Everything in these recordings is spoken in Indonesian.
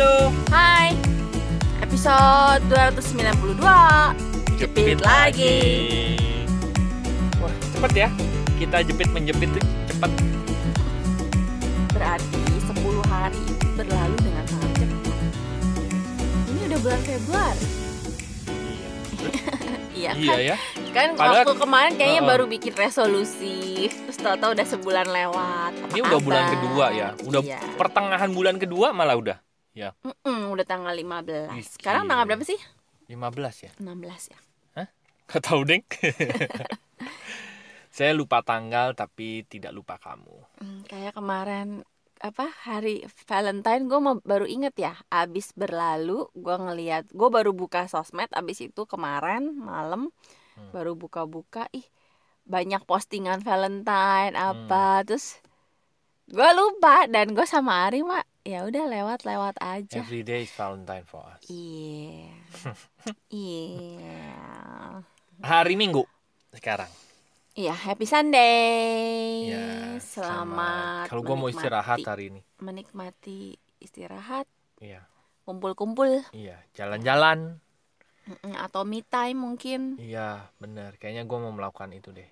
Halo. Hai. Episode 292. Jepit lagi. Wah, cepet ya. Kita jepit menjepit tuh cepet. Berarti 10 hari berlalu dengan sangat cepat. Ini udah bulan Februari. Iya Iya kan? ya. Kan Padahal- waktu kemarin kayaknya Heeh. baru bikin resolusi. Terus tahu-tahu udah sebulan lewat. Apa Ini udah bulan kedua ya. Udah Iya. pertengahan bulan kedua malah udah. Ya, Mm-mm, udah tanggal 15. Ih, Sekarang tanggal berapa sih? 15 ya. 16 ya. Gak tahu, Deng. Saya lupa tanggal tapi tidak lupa kamu. Hmm, kayak kemarin apa hari Valentine gue mau baru inget ya abis berlalu gue ngeliat gue baru buka sosmed abis itu kemarin malam Hmm. baru buka-buka ih banyak postingan Valentine apa terus gue lupa dan gue sama Ari mak ya udah lewat-lewat aja Every day is Valentine for us. iya iya Hari Minggu sekarang. iya happy Sunday Ya, selamat Kalau gua mau istirahat hari ini. menikmati istirahat Iya. kumpul-kumpul Iya, jalan-jalan. Atau me time mungkin Iya, bener. Kayaknya gua mau melakukan itu deh.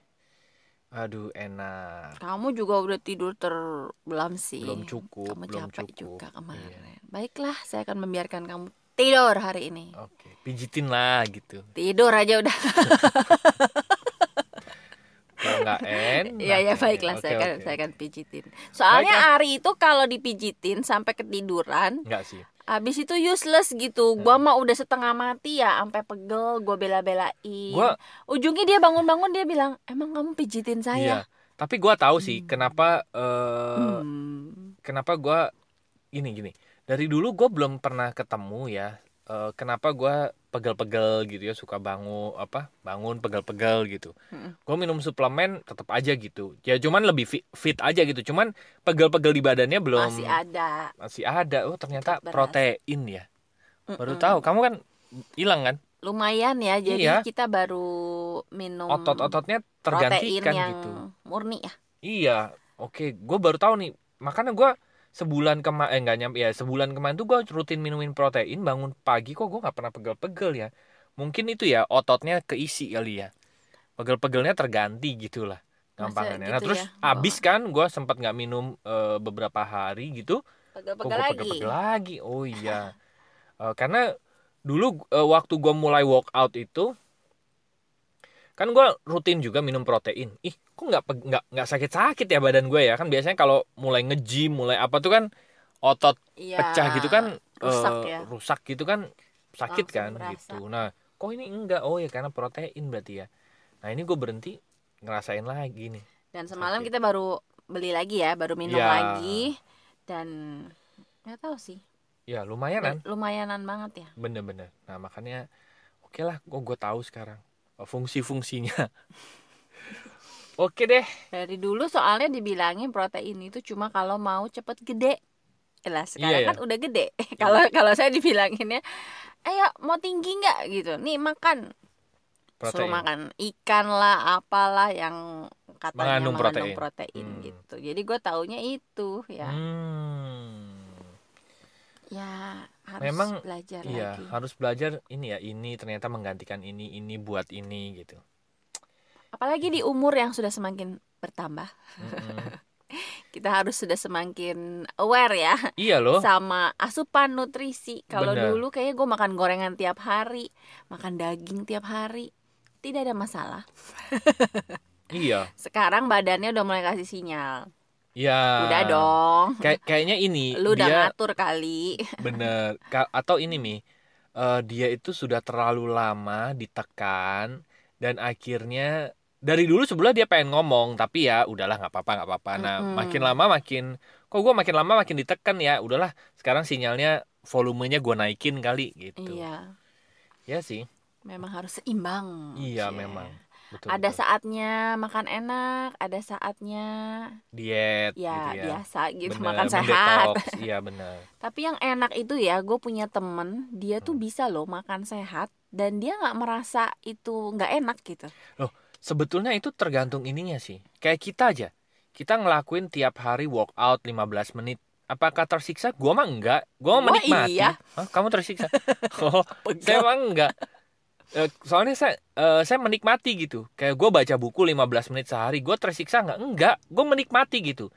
Aduh, enak. kamu juga udah tidur terbelam sih Belum cukup, kamu belum capek cukup. juga kemarin Iya. baiklah saya akan membiarkan kamu tidur hari ini Oke, pijitin lah gitu. tidur aja udah Kalau nggak enak. Iya ya oke, baiklah oke, saya akan saya akan pijitin soalnya. Ari itu kalau dipijitin sampai ketiduran Nggak sih. Abis itu useless gitu Gua mah udah setengah mati ya Sampai pegel Gue bela-belain Gua- Ujungnya dia bangun-bangun Dia bilang Emang kamu pijitin Iya. saya Tapi gua tahu sih kenapa eh, Hmm. kenapa gua gini gini. Dari dulu gua belum pernah ketemu ya. Eh, kenapa gua pegel-pegel gitu ya suka bangun apa bangun pegel-pegel gitu. Mm-mm. Gue minum suplemen tetap aja gitu. Ya cuman lebih fit, fit aja gitu. Cuman pegel-pegel di badannya belum Masih ada masih ada. Oh ternyata beras. protein ya. Baru Mm-mm. tahu. Kamu kan hilang kan? lumayan ya jadi Iya. kita baru minum Otot-ototnya protein tergantikan yang gitu. murni ya Iya, oke. Gue baru tahu nih. Makanya gue sebulan kemarin, eh nggak nyampe ya, sebulan kemarin tuh gue rutin minumin protein. Bangun pagi kok gue nggak pernah pegel-pegel ya. Mungkin itu ya ototnya keisi kali ya. Pegel-pegelnya terganti gitu lah. Masa Gampangannya. nah gitu terus ya? Oh. abis kan gue sempat nggak minum eh, beberapa hari gitu. Pegel-pegel gue lagi pegel-pegel lagi. Oh iya. Eh, karena dulu eh, waktu gue mulai workout itu kan gue rutin juga minum protein. Ih, kok nggak nggak nggak sakit-sakit ya badan gue ya? Kan biasanya kalau mulai nge-gym, mulai apa tuh kan otot Iya, pecah gitu kan rusak eh, ya rusak gitu kan sakit Langsung kan berasa. gitu. Nah, kok ini enggak? Oh ya karena protein berarti ya. Nah, ini gue berhenti ngerasain lagi nih. dan semalam sakit. kita baru beli lagi ya baru minum Iya. lagi dan nggak tahu sih Ya, lumayan kan? lumayanan banget ya Bener-bener. Nah, makanya oke lah, kok gue tahu sekarang fungsi-fungsinya. oke deh. dari dulu soalnya dibilangin protein itu cuma kalau mau cepet gede lah sekarang Iya, ya. kan udah gede kalau kalau saya dibilanginnya ayo mau tinggi nggak gitu nih makan Protein. suruh makan ikan lah apalah yang katanya Mengandung mengandung, protein. protein, Hmm. gitu jadi gue taunya itu ya Hmm. ya harus Memang, belajar Iya, lagi harus belajar ini ya, ini ternyata menggantikan ini, ini buat ini gitu. Apalagi di umur yang sudah semakin bertambah. Kita harus sudah semakin aware ya iya loh. sama asupan nutrisi. Kalau dulu kayaknya gue makan gorengan tiap hari makan daging tiap hari tidak ada masalah. Iya. sekarang badannya udah mulai kasih sinyal. Iya. udah dong. Kayak kayaknya ini lu udah dia ngatur kali. Bener. Ka- atau ini mi eh, dia itu sudah terlalu lama ditekan dan akhirnya dari dulu sebelah dia pengen ngomong tapi ya udahlah nggak apa-apa nggak apa-apa. Nah Mm-mm. makin lama makin kok gue makin lama makin ditekan ya udahlah sekarang sinyalnya volumenya gue naikin kali gitu. iya Ya sih. memang harus seimbang Iya Cie. memang. Betul, ada betul. saatnya makan enak ada saatnya diet ya, gitu ya. biasa gitu Bener, makan sehat. Iya benar. tapi yang enak itu ya gue punya temen dia tuh Hmm. bisa loh makan sehat dan dia nggak merasa itu nggak enak gitu Sebetulnya itu tergantung ininya sih. Kayak kita aja. Kita ngelakuin tiap hari workout 15 menit apakah tersiksa gue mah enggak gue mah Gua menikmati iya. Hah, kamu tersiksa oh saya mah enggak soalnya saya eh, saya menikmati gitu kayak gue baca buku 15 menit sehari gue tersiksa nggak enggak gue menikmati gitu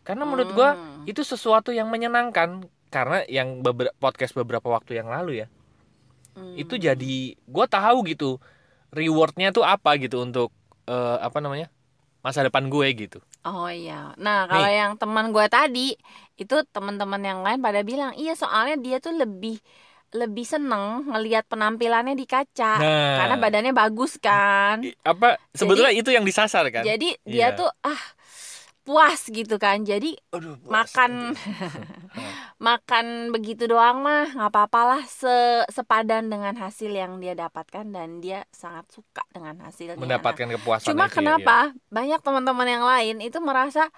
karena menurut gue Hmm. itu sesuatu yang menyenangkan karena yang beber- podcast beberapa waktu yang lalu ya Hmm. itu jadi gue tahu gitu rewardnya tuh apa gitu untuk eh, apa namanya masa depan gue gitu Oh iya. Nah, kalau yang teman gue tadi itu teman-teman yang lain pada bilang, "Iya, soalnya dia tuh lebih lebih seneng ngelihat penampilannya di kaca nah karena badannya bagus kan." apa sebetulnya itu yang disasar kan Jadi dia Iya. tuh ah puas gitu kan. Jadi Aduh, puas makan makan begitu doang mah nggak apa-apalah se sepadan dengan hasil yang dia dapatkan dan dia sangat suka dengan hasilnya. Nah, mendapatkan kepuasan Cuma ya, kenapa banyak teman-teman yang lain itu merasa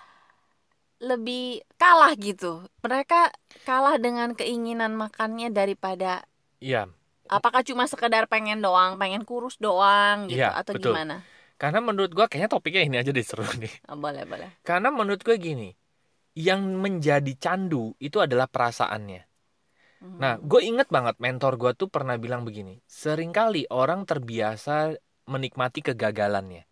lebih kalah gitu. Mereka kalah dengan keinginan makannya daripada iya apakah cuma sekedar pengen doang, pengen kurus doang gitu Iya, atau betul. gimana? karena menurut gue kayaknya topiknya ini aja deh seru nih Oh, boleh, boleh. karena menurut gue gini yang menjadi candu itu adalah perasaannya Hmm. Nah, gue inget banget mentor gue tuh pernah bilang begini, sering kali orang terbiasa menikmati kegagalannya,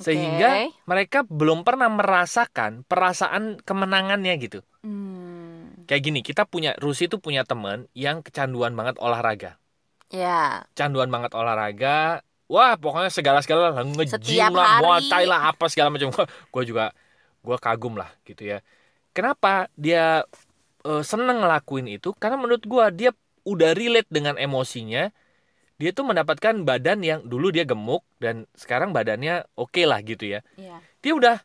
sehingga Oke. mereka belum pernah merasakan perasaan kemenangannya gitu. Hmm. Kayak gini, kita punya Rusi tuh punya temen yang kecanduan banget olahraga, Ya, canduan banget olahraga. Wah, pokoknya segala-segala lah, Setiap lah, thai lah, apa segala macam. gue juga, gue kagum lah gitu ya. Kenapa dia eh, seneng ngelakuin itu? Karena menurut gue dia udah relate dengan emosinya. Dia tuh mendapatkan badan yang dulu dia gemuk dan sekarang badannya oke lah gitu ya. ya. Dia udah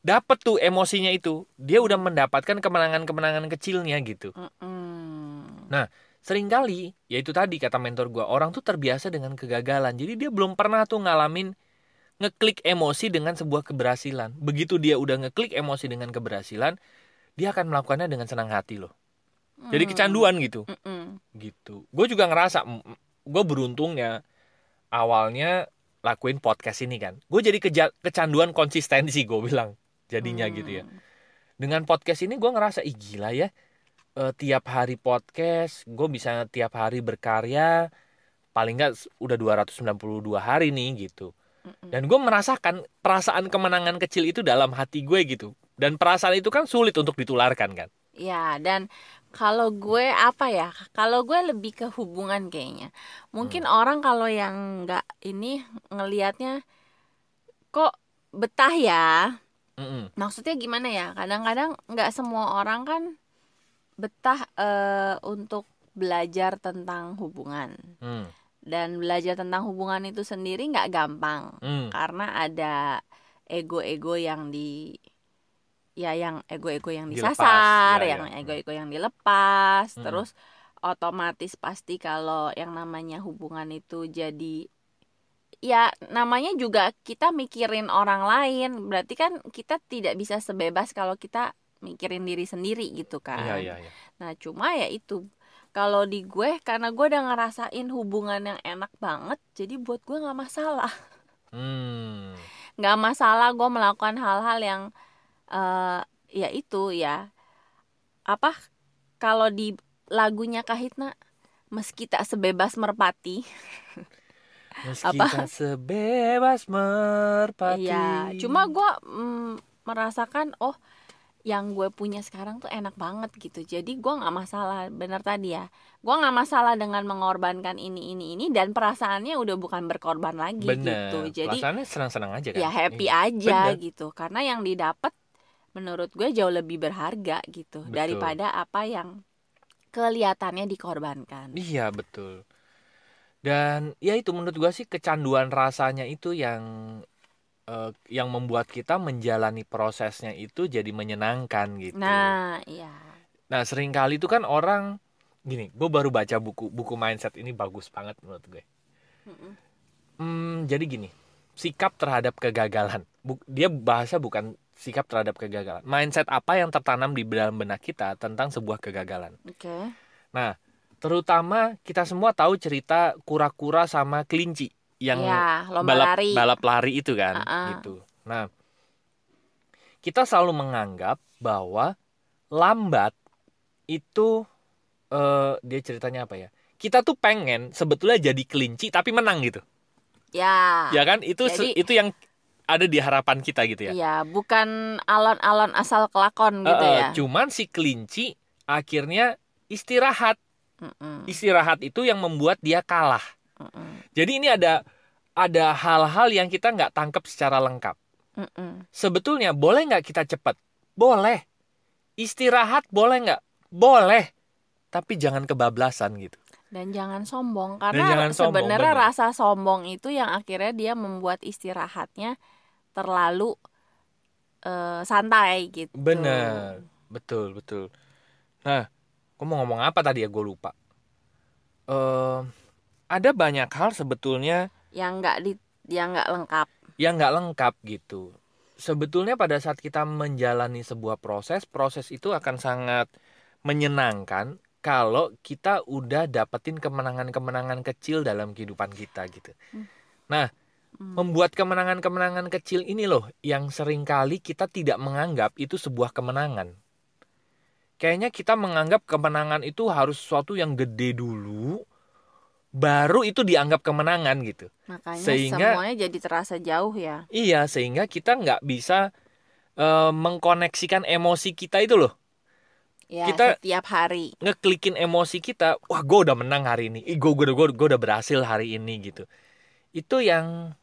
dapet tuh emosinya itu. Dia udah mendapatkan kemenangan-kemenangan kecilnya gitu. Mm-mm. Seringkali, yaitu tadi kata mentor gue, orang tuh terbiasa dengan kegagalan. Jadi dia belum pernah tuh ngalamin ngeklik emosi dengan sebuah keberhasilan. Begitu dia udah ngeklik emosi dengan keberhasilan, dia akan melakukannya dengan senang hati loh. Jadi Hmm. kecanduan gitu. Mm-mm. Gitu. Gue juga ngerasa, gue beruntungnya awalnya lakuin podcast ini kan. Gue jadi keja- kecanduan konsistensi gue bilang jadinya Hmm. gitu ya. Dengan podcast ini gue ngerasa ih gila ya Eh, tiap hari podcast gue bisa tiap hari berkarya paling nggak udah 292 hari nih gitu. Dan gue merasakan perasaan kemenangan kecil itu dalam hati gue gitu. Dan perasaan itu kan sulit untuk ditularkan kan. Ya, dan kalau gue apa ya? Kalau gue lebih ke hubungan kayaknya. Mungkin Hmm. orang kalau yang nggak ini ngelihatnya kok betah ya. Mm-mm. Maksudnya gimana ya? Kadang-kadang nggak semua orang kan betah eh, untuk belajar tentang hubungan. Hmm. Dan belajar tentang hubungan itu sendiri nggak gampang Hmm. karena ada ego-ego yang di ya yang ego-ego yang Dilepas, disasar, ya, yang ya. ego-ego yang dilepas, Hmm. terus otomatis pasti kalau yang namanya hubungan itu jadi ya namanya juga kita mikirin orang lain, berarti kan kita tidak bisa sebebas kalau kita mikirin diri sendiri gitu kan. iya iya iya Nah, cuma ya itu kalau di gue karena gue udah ngerasain hubungan yang enak banget, jadi buat gue nggak masalah. hmm. nggak masalah gue melakukan hal-hal yang eh ya itu ya apa kalau di lagunya Kahitna meski tak sebebas merpati meski Apa? tak sebebas merpati Iya, cuma gue merasakan oh yang gue punya sekarang tuh enak banget gitu. Jadi gue nggak masalah, bener tadi ya. Gue nggak masalah dengan mengorbankan ini ini ini dan perasaannya udah bukan berkorban lagi bener gitu. Jadi perasaannya senang-senang aja kan ya happy Iya. aja Bener. gitu. Karena yang didapat menurut gue jauh lebih berharga gitu Betul. daripada apa yang kelihatannya dikorbankan. Iya betul. Dan ya itu menurut gua sih kecanduan rasanya itu yang eh, yang membuat kita menjalani prosesnya itu jadi menyenangkan gitu. Nah, iya. Nah sering kali itu kan orang gini, gue baru baca buku buku mindset ini bagus banget menurut gue. Mm-mm. Hmm, jadi gini, sikap terhadap kegagalan. Bu- dia bahasa bukan sikap terhadap kegagalan. Mindset apa yang tertanam di dalam benak kita tentang sebuah kegagalan. Oke. Terutama kita semua tahu cerita kura-kura sama kelinci yang lomba balap lari. balap lari itu kan Uh-uh. gitu. Nah, kita selalu menganggap bahwa lambat itu eh dia ceritanya apa ya? Kita tuh pengen sebetulnya jadi kelinci tapi menang gitu. Ya. Ya kan? Itu Jadi- itu yang ada di harapan kita gitu ya. Iya, bukan alon-alon asal kelakon gitu eh, ya. Cuman si kelinci akhirnya istirahat. Mm-mm, Istirahat itu yang membuat dia kalah. mm-mm, Jadi ini ada ada hal-hal yang kita nggak tangkap secara lengkap. mm-mm. Sebetulnya boleh nggak kita cepat? Boleh. Istirahat boleh nggak? Boleh. Tapi jangan kebablasan gitu. Dan jangan sombong karena sebenarnya benar. rasa sombong itu yang akhirnya dia membuat istirahatnya terlalu eh, santai gitu. Bener. Betul, betul. Nah, gue mau ngomong apa tadi ya? Gue lupa. Eh, ada banyak hal sebetulnya Yang nggak di yang nggak lengkap. yang nggak lengkap gitu. Sebetulnya pada saat kita menjalani sebuah proses, proses itu akan sangat menyenangkan kalau kita udah dapetin kemenangan-kemenangan kecil dalam kehidupan kita gitu. Hmm. Nah, Hmm. membuat kemenangan-kemenangan kecil ini loh yang sering kali kita tidak menganggap itu sebuah kemenangan. Kayaknya kita menganggap kemenangan itu harus sesuatu yang gede dulu, baru itu dianggap kemenangan gitu. Makanya Sehingga- semuanya jadi terasa jauh ya. Iya, sehingga kita nggak bisa eh, mengkoneksikan emosi kita itu loh. Ya, Kita- setiap hari. Ngeklikin emosi kita, wah gue udah menang hari ini, ih gue gue gue gue udah berhasil hari ini gitu. Itu yang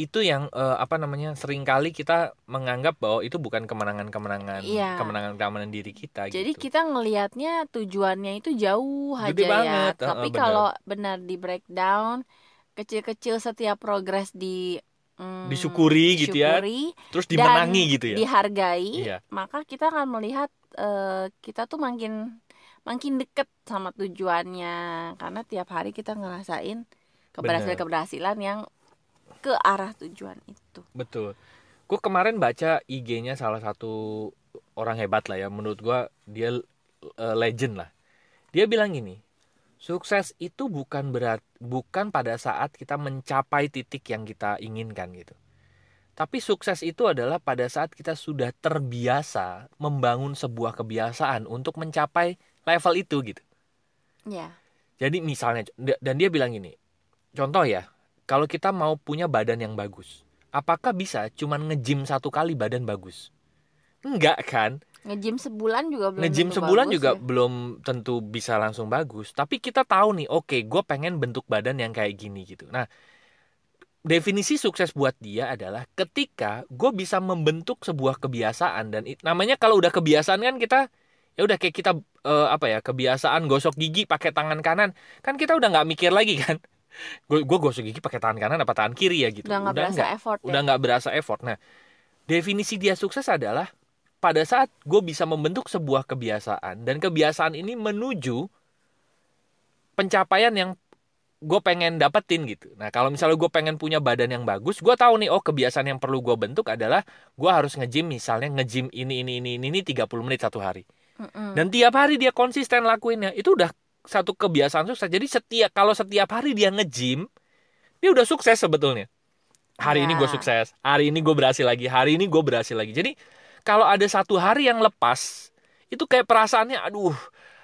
itu yang eh, apa namanya sering kali kita menganggap bahwa itu bukan kemenangan-kemenangan Iya. kemenangan-kemenangan diri kita Jadi gitu. kita ngelihatnya tujuannya itu jauh Gede aja banget, ya. Tapi benar. kalau benar di breakdown kecil-kecil setiap progres di mm, Disyukuri gitu ya. Terus dan dimenangi gitu ya. dihargai, Iya. maka kita akan melihat eh, kita tuh makin makin deket sama tujuannya karena tiap hari kita ngerasain keberhasilan-keberhasilan yang ke arah tujuan itu. Betul. Gue kemarin baca IG-nya salah satu orang hebat lah ya. Menurut gue dia eh, legend lah. Dia bilang gini, sukses itu bukan berat, bukan pada saat kita mencapai titik yang kita inginkan gitu. Tapi sukses itu adalah pada saat kita sudah terbiasa membangun sebuah kebiasaan untuk mencapai level itu gitu. Ya. Jadi misalnya dan dia bilang gini, contoh ya, kalau kita mau punya badan yang bagus, apakah bisa cuman nge-gym satu kali badan bagus? Enggak kan? Nge-gym sebulan juga belum Nge-gym tentu sebulan bagus juga ya. belum tentu bisa langsung bagus. Tapi kita tahu nih, oke, gue pengen bentuk badan yang kayak gini gitu. Nah, definisi sukses buat dia adalah ketika gue bisa membentuk sebuah kebiasaan dan namanya kalau udah kebiasaan kan kita ya udah kayak kita eh, apa ya kebiasaan gosok gigi pakai tangan kanan kan kita udah nggak mikir lagi kan gue gue gosok gigi pakai tangan kanan apa tangan kiri ya gitu udah nggak berasa nggak effort udah ya. nggak berasa effort. Nah, definisi dia sukses adalah pada saat gue bisa membentuk sebuah kebiasaan dan kebiasaan ini menuju pencapaian yang gue pengen dapetin gitu. Nah, kalau misalnya gue pengen punya badan yang bagus, gue tahu nih, oh kebiasaan yang perlu gue bentuk adalah gue harus nge-gym misalnya nge-gym ini ini ini ini, ini 30 menit satu hari. Mm-mm. Dan tiap hari dia konsisten lakuinnya. Itu udah satu kebiasaan sukses. Jadi setiap kalau setiap hari dia nge-gym, dia udah sukses sebetulnya. Hari ini gue Ya. sukses, hari ini gue berhasil lagi, hari ini gue berhasil lagi. Jadi kalau ada satu hari yang lepas, itu kayak perasaannya, aduh,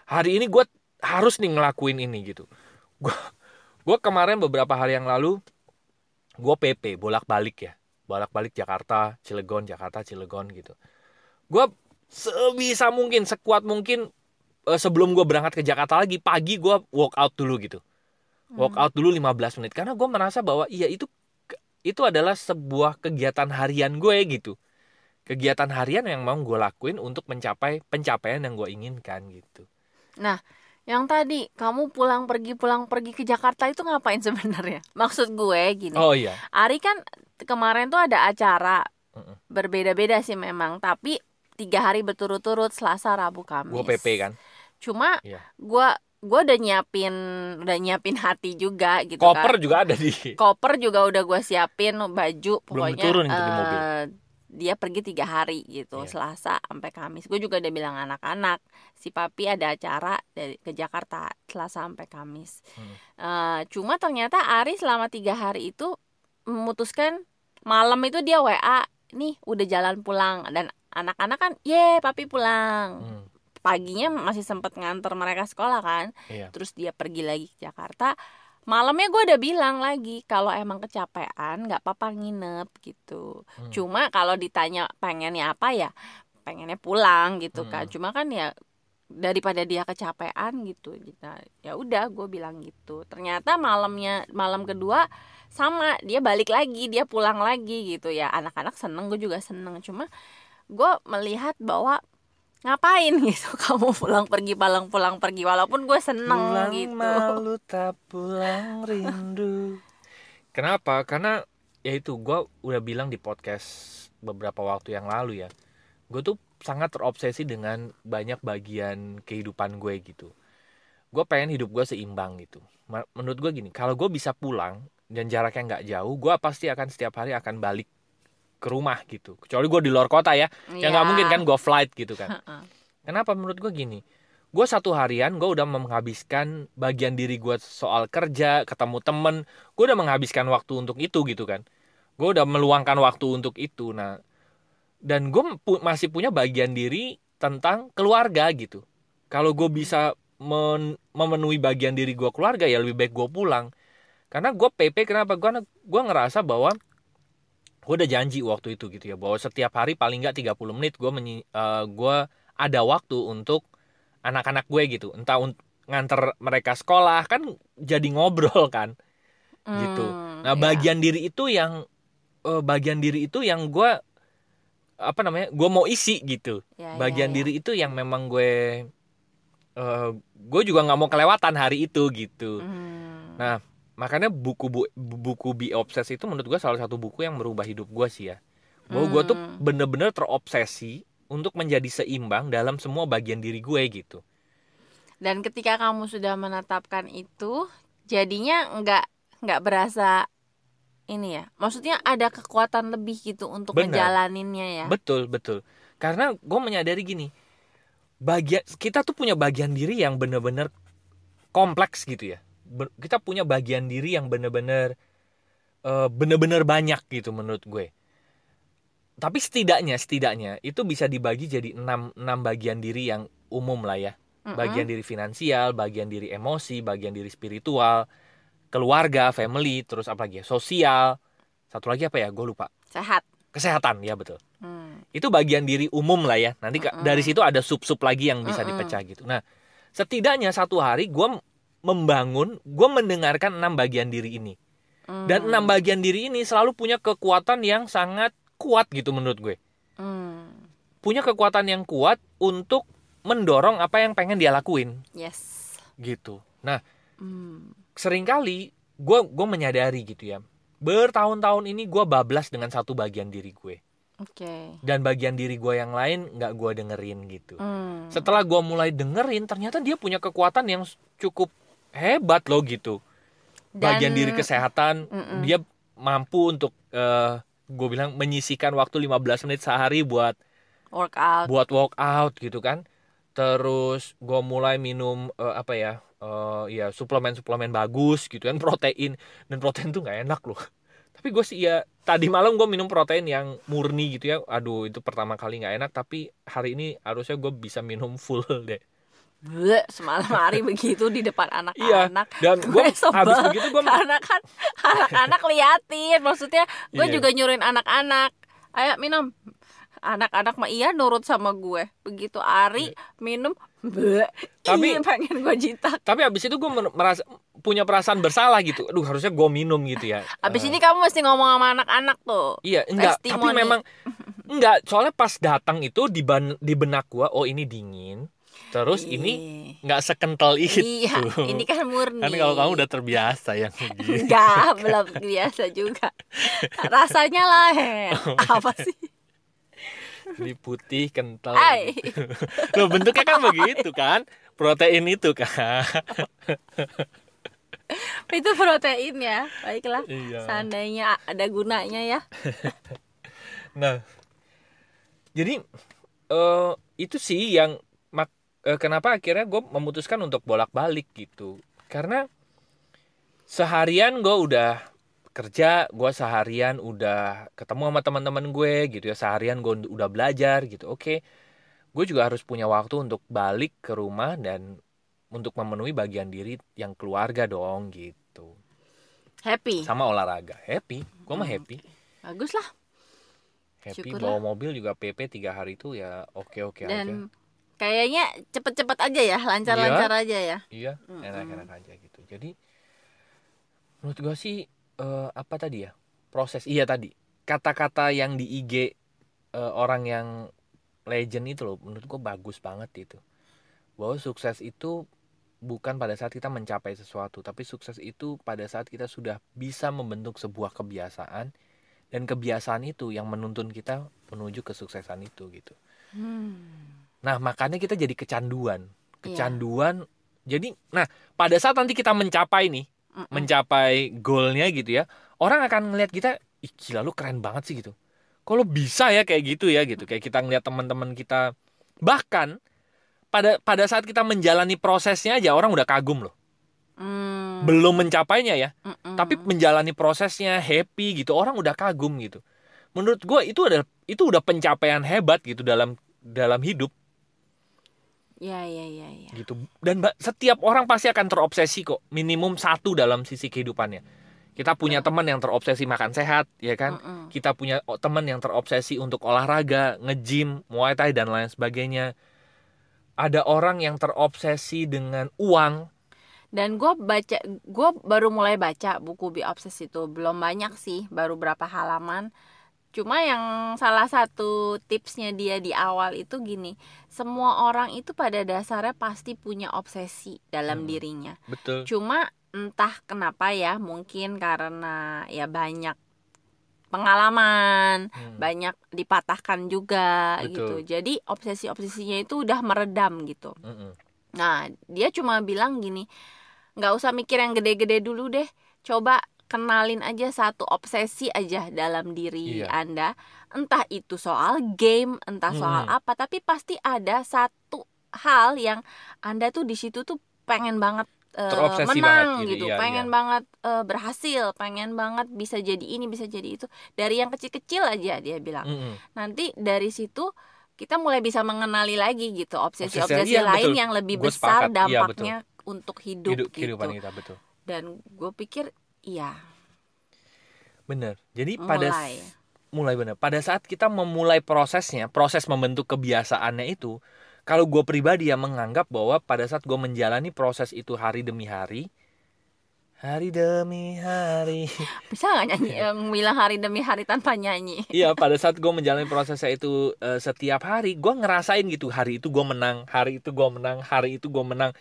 hari ini gue harus nih ngelakuin ini gitu. Gue gue kemarin beberapa hari yang lalu, gue PP bolak-balik ya, bolak-balik Jakarta, Cilegon, Jakarta, Cilegon gitu. Gue sebisa mungkin, sekuat mungkin eh, sebelum gue berangkat ke Jakarta lagi, pagi gue workout dulu gitu. Workout dulu 15 menit. Karena gue merasa bahwa iya itu itu adalah sebuah kegiatan harian gue gitu. Kegiatan harian yang mau gue lakuin untuk mencapai pencapaian yang gue inginkan gitu. Yang tadi kamu pulang pergi pulang pergi ke Jakarta itu ngapain sebenarnya? Maksud gue gini. oh iya. Ari kan kemarin tuh ada acara berbeda-beda sih memang, tapi tiga hari berturut-turut Selasa, Rabu, Kamis. gue PP kan Cuma Iya. gue gue udah nyiapin udah nyiapin hati juga gitu koper kan. juga ada di Koper juga udah gue siapin baju pokoknya. diturun itu di mobil. eh, dia pergi tiga hari gitu Iya. Selasa sampai Kamis. Gue juga udah bilang anak-anak si papi ada acara dari ke Jakarta Selasa sampai Kamis. Hmm. Eh, cuma ternyata Ari selama tiga hari itu memutuskan malam itu dia WA nih udah jalan pulang dan anak-anak kan ye papi pulang Hmm, paginya masih sempet nganter mereka sekolah kan iya. terus dia pergi lagi ke Jakarta malamnya gue udah bilang lagi kalau emang kecapean nggak apa-apa nginep gitu Hmm. cuma kalau ditanya pengennya apa ya pengennya pulang gitu kan Hmm. cuma kan ya daripada dia kecapean gitu kita ya udah gue bilang gitu ternyata malamnya malam kedua sama dia balik lagi dia pulang lagi gitu ya anak-anak seneng gue juga seneng cuma gue melihat bahwa ngapain gitu kamu pulang pergi pulang pulang pergi walaupun gue seneng pulang gitu malu tak pulang rindu. Kenapa? Karena ya itu gue udah bilang di podcast beberapa waktu yang lalu ya. Gue tuh sangat terobsesi dengan banyak bagian kehidupan gue gitu. Gue pengen hidup gue seimbang gitu. Menurut gue gini, kalau gue bisa pulang dan jaraknya nggak jauh, gue pasti akan setiap hari akan balik ke rumah gitu. Kecuali gue di luar kota ya, ya nggak mungkin kan gue flight gitu kan. Kenapa menurut gue gini? Gue satu harian gue udah menghabiskan bagian diri gue soal kerja, ketemu temen. Gue udah menghabiskan waktu untuk itu gitu kan. Gue udah meluangkan waktu untuk itu. Nah, dan gue pu- masih punya bagian diri tentang keluarga gitu. Kalau gue bisa men- memenuhi bagian diri gue keluarga ya lebih baik gue pulang. Karena gue PP kenapa? Gue gue ngerasa bahwa gue udah janji waktu itu gitu ya bahwa setiap hari paling nggak 30 menit gue menyi- eh, gue ada waktu untuk anak-anak gue gitu entah untuk nganter mereka sekolah kan jadi ngobrol kan gitu. Hmm, nah ya. bagian diri itu yang eh, bagian diri itu yang gue apa namanya gue mau isi gitu Ya, ya, bagian ya. diri itu yang memang gue eh, gue juga nggak mau kelewatan hari itu gitu Hmm. Nah, makanya buku bu, buku Be Obsessed itu menurut gue salah satu buku yang merubah hidup gue sih ya. Bahwa gue tuh Hmm. bener-bener terobsesi untuk menjadi seimbang dalam semua bagian diri gue gitu. Dan ketika kamu sudah menetapkan itu, jadinya nggak nggak berasa ini ya. Maksudnya ada kekuatan lebih gitu untuk Benar. ngejalaninnya ya. Betul, betul. Karena gue menyadari gini, bagian kita tuh punya bagian diri yang bener-bener kompleks gitu ya. Kita punya bagian diri yang bener-bener eh, bener-bener banyak gitu menurut gue. Tapi setidaknya, setidaknya itu bisa dibagi jadi enam, enam bagian diri yang umum lah ya. Bagian diri finansial, bagian diri emosi, bagian diri spiritual, keluarga, family, terus apa lagi ya? Sosial. Satu lagi apa ya? Gue lupa. sehat. Kesehatan, ya betul. Hmm. Itu bagian diri umum lah ya. Nanti Mm-mm. dari situ ada sub-sub lagi yang bisa Mm-mm. dipecah gitu. Nah, setidaknya satu hari gue membangun, gue mendengarkan enam bagian diri ini. Dan Hmm. enam bagian diri ini selalu punya kekuatan yang sangat kuat gitu menurut gue. Hmm. Punya kekuatan yang kuat untuk mendorong apa yang pengen dia lakuin Yes. gitu. Nah, Hmm. sering kali gue gue menyadari gitu ya bertahun-tahun ini gue bablas dengan satu bagian diri gue Oke. dan bagian diri gue yang lain nggak gue dengerin gitu Hmm. setelah gue mulai dengerin ternyata dia punya kekuatan yang cukup hebat loh gitu. Bagian Dan- diri kesehatan Mm-mm. dia mampu untuk eh gue bilang menyisikan waktu 15 menit sehari buat workout. buat workout gitu kan. Terus gue mulai minum eh, apa ya eh, ya suplemen suplemen bagus gitu kan protein. Dan protein tuh nggak enak loh. Tapi gue sih ya tadi malam gue minum protein yang murni gitu ya. Aduh itu pertama kali nggak enak tapi hari ini harusnya gue bisa minum full deh Bleh, semalam hari begitu di depan iya anak-anak. dan gue Gue habis begitu gue Karena kan anak-anak liatin, maksudnya gue Iya. juga nyuruhin anak-anak, ayo minum. Anak-anak mah iya nurut sama gue. Begitu Ari minum, bleh, Iya. Tapi- iya, pengen gue jitak. tapi habis itu gue merasa punya perasaan bersalah gitu aduh harusnya gue minum gitu ya Abis Eh, ini kamu mesti ngomong sama anak-anak tuh. Iya, enggak, tapi testimoni. memang enggak, soalnya pas datang itu di ban, di benak gua, oh ini dingin. Terus ini Ih. enggak sekental itu. Iya, ini kan murni. Kan kalau kamu udah terbiasa yang begitu. Enggak, belum biasa juga. Rasanya lah, Hen. apa sih? Di putih kental. Ay. Loh bentuknya kan begitu kan? Protein itu kan. Itu protein ya. Baiklah. Iya. Seandainya ada gunanya ya. Nah, jadi eh itu sih yang eh, kenapa akhirnya gue memutuskan untuk bolak-balik gitu. Karena seharian gue udah kerja gue seharian udah ketemu sama teman-teman gue gitu ya seharian gue udah belajar gitu oke. Gue juga harus punya waktu untuk balik ke rumah dan untuk memenuhi bagian diri yang keluarga dong gitu. Happy? Sama olahraga. Happy. Gue mah Hmm. happy. bagus lah. Happy Syukurlah. bawa mobil juga PP tiga hari itu ya oke oke aja dan kayaknya cepet-cepet aja ya lancar-lancar aja ya. Iya enak-enak aja gitu. Jadi menurut gue sih eh, apa tadi ya? Proses iya tadi. Kata-kata yang di IG eh, orang yang legend itu loh menurut gue bagus banget itu bahwa sukses itu bukan pada saat kita mencapai sesuatu tapi sukses itu pada saat kita sudah bisa membentuk sebuah kebiasaan dan kebiasaan itu yang menuntun kita menuju kesuksesan itu gitu. Hmm. Nah, makanya kita jadi kecanduan. Iya. Kecanduan. Jadi, nah, pada saat nanti kita mencapai nih, Mm-mm. mencapai goalnya gitu ya, orang akan ngelihat kita, ih gila lu keren banget sih gitu. Kalau bisa ya kayak gitu ya gitu. Kayak kita ngeliat teman-teman kita. Bahkan pada pada saat kita menjalani prosesnya aja orang udah kagum loh. Hmm. Belum mencapainya ya, Mm-mm. tapi menjalani prosesnya happy gitu, orang udah kagum gitu. Menurut gue itu adalah itu udah pencapaian hebat gitu dalam dalam hidup. Ya ya ya ya. Gitu. Dan setiap orang pasti akan terobsesi kok minimum satu dalam sisi kehidupannya. Kita punya teman yang terobsesi makan sehat ya kan? Mm-mm. kita punya teman yang terobsesi untuk olahraga nge-gym muay thai dan lain sebagainya. Ada orang yang terobsesi dengan uang. Dan gue baca gue baru mulai baca buku Be Obsessed itu. Belum banyak sih baru berapa halaman cuma yang salah satu tipsnya dia di awal itu gini semua orang itu pada dasarnya pasti punya obsesi dalam Hmm. dirinya betul cuma entah kenapa ya mungkin karena ya banyak pengalaman Hmm. banyak dipatahkan juga Betul. gitu jadi obsesi-obsesinya itu udah meredam gitu Mm-mm. Nah, dia cuma bilang gini, nggak usah mikir yang gede-gede dulu deh. Coba kenalin aja satu obsesi aja dalam diri Iya. Anda. Entah itu soal game, entah soal Mm-mm. apa, tapi pasti ada satu hal yang Anda tuh di situ tuh pengen banget Terobsesi menang banget gitu, gitu, iya, pengen iya. banget eh, berhasil, pengen banget bisa jadi ini, bisa jadi itu. Dari yang kecil-kecil aja dia bilang Mm-mm. nanti dari situ kita mulai bisa mengenali lagi gitu Obsesi, obsesi-obsesi iya, lain betul. yang lebih Gua besar sepakat, iya, dampaknya untuk hidup, hidup gitu kita betul dan gue pikir iya. Bener. Jadi pada mulai mulai benar. Pada saat kita memulai prosesnya, proses membentuk kebiasaannya itu, kalau gue pribadi ya menganggap bahwa pada saat gue menjalani proses itu hari demi hari, hari demi hari, bisa nggak nyanyi eh, bilang hari demi hari tanpa nyanyi? Iya pada saat gue menjalani prosesnya itu eh, setiap hari, gue ngerasain gitu hari itu gue menang, hari itu gue menang, hari itu gue menang.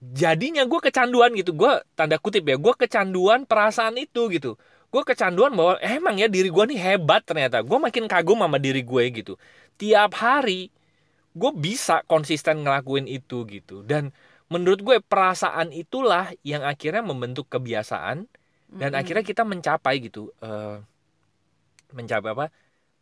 Jadinya gue kecanduan gitu, gue tanda kutip ya, gue kecanduan perasaan itu gitu. Gue kecanduan bahwa "Eh, emang ya diri gue nih hebat ternyata. Gue makin kagum sama diri gue gitu. Tiap hari gue bisa konsisten ngelakuin itu gitu. Dan menurut gue perasaan itulah yang akhirnya membentuk kebiasaan dan Mm-mm. akhirnya kita mencapai gitu. eh, mencapai apa?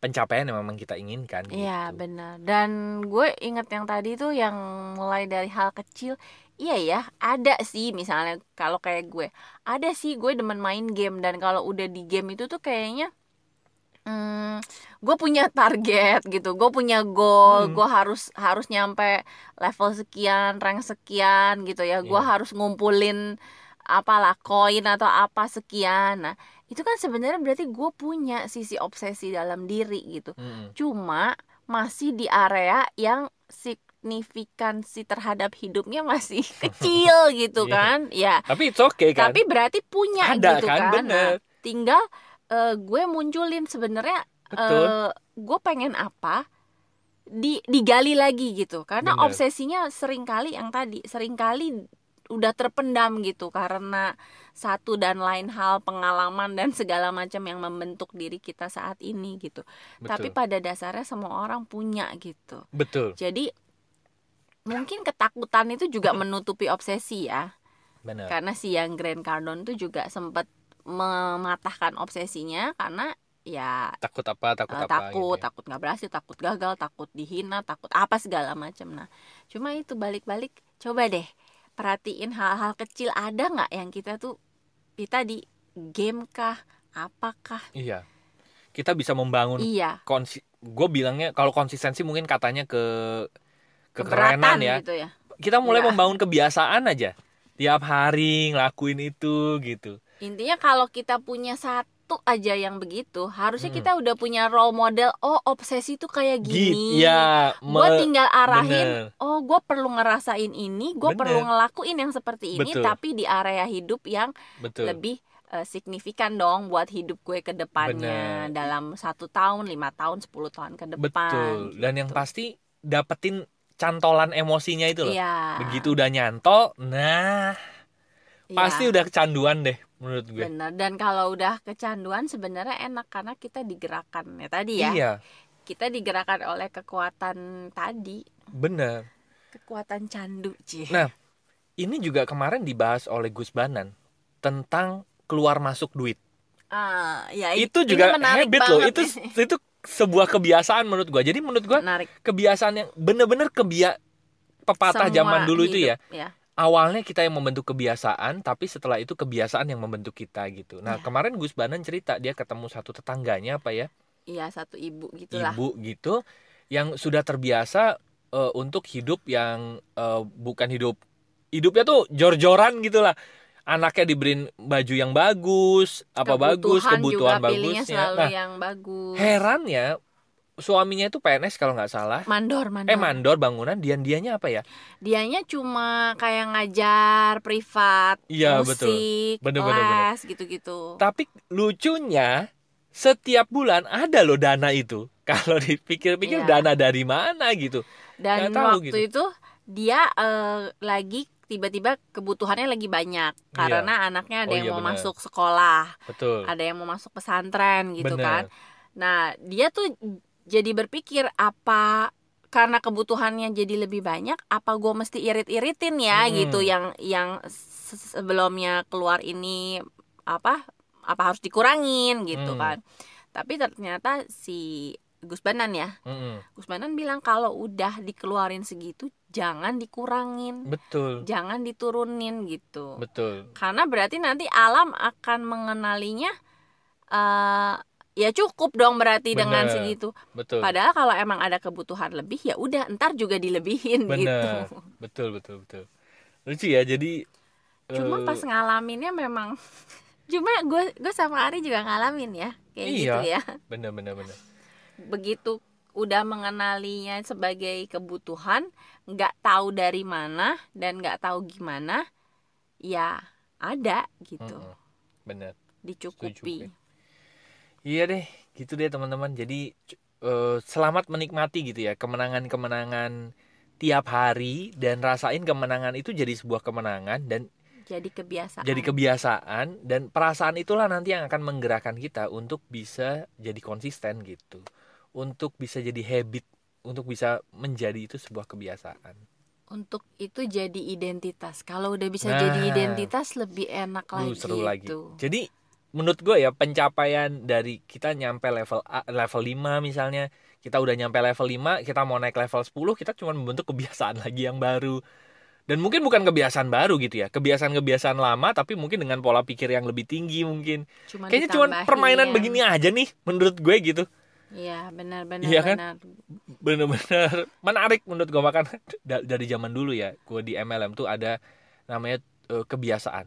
Pencapaian yang memang kita inginkan. Iya gitu. benar dan gue inget yang tadi tuh yang mulai dari hal kecil iya ya ada sih misalnya kalau kayak gue ada sih gue demen main game dan kalau udah di game itu tuh kayaknya hmm, gue punya target gitu gue punya goal Hmm. gue harus harus nyampe level sekian rank sekian gitu ya gue Iya. harus ngumpulin apalah koin atau apa sekian nah itu kan sebenarnya berarti gue punya sisi obsesi dalam diri gitu Mm-mm. cuma masih di area yang signifikansi terhadap hidupnya masih kecil gitu Iya. kan ya Tapi it's okay kan? tapi berarti punya Ada gitu kan, kan bener. Nah, tinggal eh, gue munculin sebenarnya Betul. eh, gue pengen apa di digali lagi gitu karena Bener. obsesinya sering kali yang tadi sering kali udah terpendam gitu karena satu dan lain hal pengalaman dan segala macam yang membentuk diri kita saat ini gitu tapi Betul. pada dasarnya semua orang punya gitu Betul. jadi mungkin ketakutan itu juga menutupi obsesi ya Benar. karena si yang Grant Cardone tuh juga sempat mematahkan obsesinya karena ya Takut apa? Takut eh, apa? takut gitu ya. takut nggak berhasil takut gagal takut dihina takut apa segala macam nah cuma itu balik-balik coba deh perhatiin hal-hal kecil ada nggak yang kita tuh kita di game kah? Apakah? Iya. Kita bisa membangun iya. konsi gue bilangnya kalau konsistensi mungkin katanya ke kekerenan ya. gitu ya? Kita mulai Enggak. membangun kebiasaan aja. Tiap hari ngelakuin itu gitu. Intinya kalau kita punya satu aja yang begitu harusnya Hmm. kita udah punya role model oh obsesi tuh kayak gini gitu ya gue tinggal arahin bener. oh gue perlu ngerasain ini gue perlu ngelakuin yang seperti ini Betul. tapi di area hidup yang betul lebih eh, signifikan dong buat hidup gue ke depannya Bener. dalam satu tahun lima tahun 10 tahun ke depan betul dan yang gitu. pasti dapetin cantolan emosinya itu loh Iya. begitu udah nyantol nah Iya, pasti udah kecanduan deh menurut gue. Bener dan kalau udah kecanduan sebenarnya enak karena kita digerakkan ya tadi ya. Iya. Kita digerakkan oleh kekuatan tadi. Bener. Kekuatan candu Ci. Nah, ini juga kemarin dibahas oleh Gus Banan tentang keluar masuk duit. Ah ya itu ini juga menarik habit loh. itu ini. itu sebuah kebiasaan menurut gua. Jadi menurut gua menarik. kebiasaan yang bener-bener kebia pepatah Semua zaman dulu itu ya. hidup, ya awalnya kita yang membentuk kebiasaan tapi setelah itu kebiasaan yang membentuk kita gitu. Nah Iya. kemarin Gus Banan cerita dia ketemu satu tetangganya apa ya? Iya satu ibu gitulah. Ibu gitu yang sudah terbiasa eh, untuk hidup yang eh, bukan hidup hidupnya tuh jor-joran gitu lah anaknya dibeliin baju yang bagus apa bagus kebutuhan juga bagusnya. selalu nah yang bagus. heran ya suaminya itu PNS kalau nggak salah mandor mandor eh mandor bangunan dian dianya apa ya dianya cuma kayak ngajar privat Iya, betul. musik Bener, bener, bener. les gitu-gitu tapi lucunya setiap bulan ada loh dana itu kalau dipikir-pikir Iya. dana dari mana gitu dan tahu waktu gitu. itu dia eh, lagi tiba-tiba kebutuhannya lagi banyak karena anaknya ada Oh, yang iya, mau benar. masuk sekolah betul ada yang mau masuk pesantren gitu Bener. kan nah dia tuh jadi berpikir apa karena kebutuhannya jadi lebih banyak apa gue mesti irit-iritin ya Hmm. gitu yang yang se- sebelumnya keluar ini apa apa harus dikurangin gitu Hmm. kan tapi ternyata si Gus Banan ya Mm-mm. Gus Banan bilang kalau udah dikeluarin segitu jangan dikurangin betul jangan diturunin gitu betul karena berarti nanti alam akan mengenalinya eh ya cukup dong berarti dengan Bener. segitu. Betul. Padahal kalau emang ada kebutuhan lebih ya udah ntar juga dilebihin Bener. gitu. Betul betul betul. Lucu ya jadi cuma eh, pas ngalaminnya memang cuma gue gue sama Ari juga ngalamin ya kayak Iya. gitu ya. Bener bener bener. Begitu udah mengenalinya sebagai kebutuhan nggak tahu dari mana dan nggak tahu gimana ya ada gitu. Mm-mm. bener. Dicukupi iya deh gitu deh teman-teman. Jadi eh, selamat menikmati gitu ya kemenangan-kemenangan tiap hari dan rasain kemenangan itu jadi sebuah kemenangan dan jadi kebiasaan. jadi kebiasaan dan perasaan itulah nanti yang akan menggerakkan kita untuk bisa jadi konsisten gitu. Untuk bisa jadi habit untuk bisa menjadi itu sebuah kebiasaan. Untuk itu jadi identitas. Kalau udah bisa Nah. jadi identitas lebih enak lagi seru lagi. itu jadi menurut gue ya pencapaian dari kita nyampe level A, level 5 misalnya kita udah nyampe level 5 kita mau naik level 10 kita cuma membentuk kebiasaan lagi yang baru. Dan mungkin bukan kebiasaan baru gitu ya kebiasaan-kebiasaan lama tapi mungkin dengan pola pikir yang lebih tinggi mungkin. Cuma kayaknya cuma permainan begini aja nih menurut gue gitu. Iya benar benar Iya kan? benar. Bener-bener menarik menurut gue makan dari zaman dulu ya gue di MLM tuh ada namanya eh, kebiasaan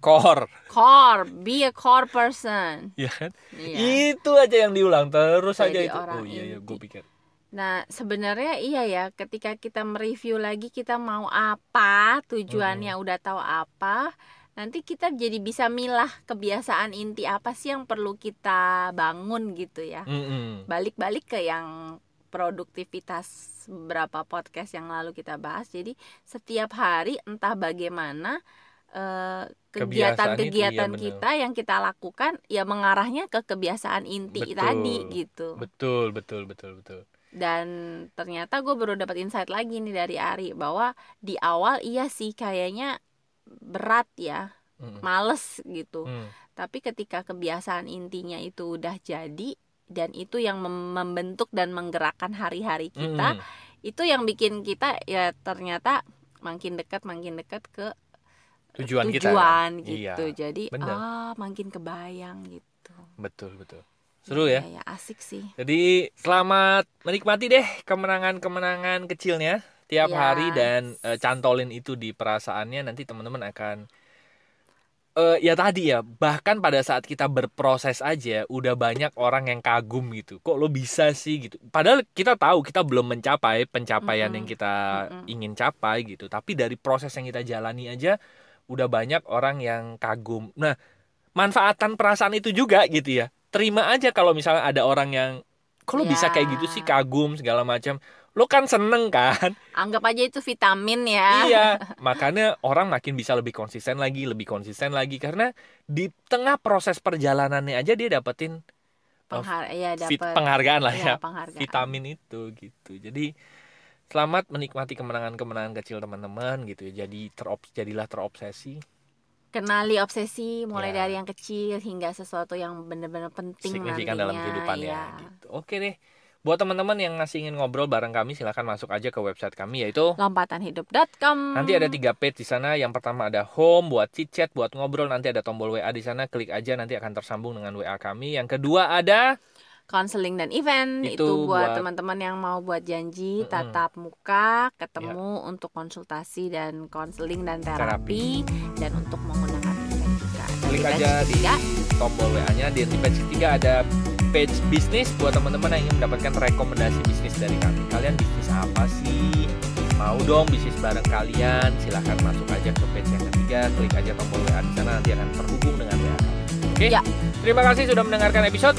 core core be a core person ya kan iya itu aja yang diulang terus aja Jadi itu orang oh iya ya inti. gue pikir Nah, sebenarnya iya ya, ketika kita mereview lagi kita mau apa, tujuannya udah tahu apa, nanti kita jadi bisa milah kebiasaan inti apa sih yang perlu kita bangun gitu ya. Mm-mm. Balik-balik ke yang produktivitas beberapa podcast yang lalu kita bahas. Jadi setiap hari entah bagaimana eh, iya, kegiatan-kegiatan bener. kita yang kita lakukan ya mengarahnya ke kebiasaan inti Betul. tadi gitu betul betul betul betul dan ternyata gue baru dapat insight lagi nih dari Ari bahwa di awal iya sih kayaknya berat ya Mm-mm. males gitu Mm. tapi ketika kebiasaan intinya itu udah jadi dan itu yang mem- membentuk dan menggerakkan hari-hari kita Mm-mm. itu yang bikin kita ya ternyata makin dekat makin dekat ke tujuan, kita tujuan kan? gitu. Iya, Jadi bener. ah makin kebayang gitu. betul betul. Seru ya. ya asik sih. Jadi selamat menikmati deh kemenangan-kemenangan kecilnya tiap Yes. hari dan eh, cantolin itu di perasaannya nanti teman-teman akan eh ya tadi ya bahkan pada saat kita berproses aja udah banyak orang yang kagum gitu kok lo bisa sih gitu padahal kita tahu kita belum mencapai pencapaian Mm-mm. yang kita Mm-mm. ingin capai gitu tapi dari proses yang kita jalani aja udah banyak orang yang kagum. Nah manfaatan perasaan itu juga gitu ya. Terima aja kalau misalnya ada orang yang kok lo bisa Ya. kayak gitu sih? Kagum segala macam. Lo kan seneng kan? Anggap aja itu vitamin ya. iya. Makanya orang makin bisa lebih konsisten lagi lebih konsisten lagi. Karena di tengah proses perjalanannya aja dia dapetin Penghar ya fit- dapat penghargaan lah ya, penghargaan. vitamin itu gitu. Jadi selamat menikmati kemenangan-kemenangan kecil teman-teman gitu ya jadi terop jadilah terobsesi Kenali obsesi mulai Ya. dari yang kecil hingga sesuatu yang benar-benar penting signifikan dalam kehidupannya ya. gitu oke deh buat teman-teman yang masih ingin ngobrol bareng kami silahkan masuk aja ke website kami yaitu Lompatanhidup.com. Nanti ada tiga page di sana. Yang pertama ada home buat chit chat, buat ngobrol. Nanti ada tombol WA di sana. Klik aja nanti akan tersambung dengan WA kami. Yang kedua ada Counseling dan event Itu itu, buat- buat teman-teman yang mau buat janji Mm-mm. tatap muka, ketemu untuk konsultasi dan konseling dan terapi, dan untuk menggunakan event juga. Klik aja di- tombol WA-nya. Di di page ketiga ada page bisnis buat teman-teman yang ingin mendapatkan rekomendasi bisnis dari kami. Kalian bisnis apa sih? Mau dong bisnis bareng kalian? Silahkan masuk aja ke page yang ketiga. Klik aja tombol WA di sana. Nanti akan terhubung dengan WA kami. Oke? Ya. Terima kasih sudah mendengarkan episode.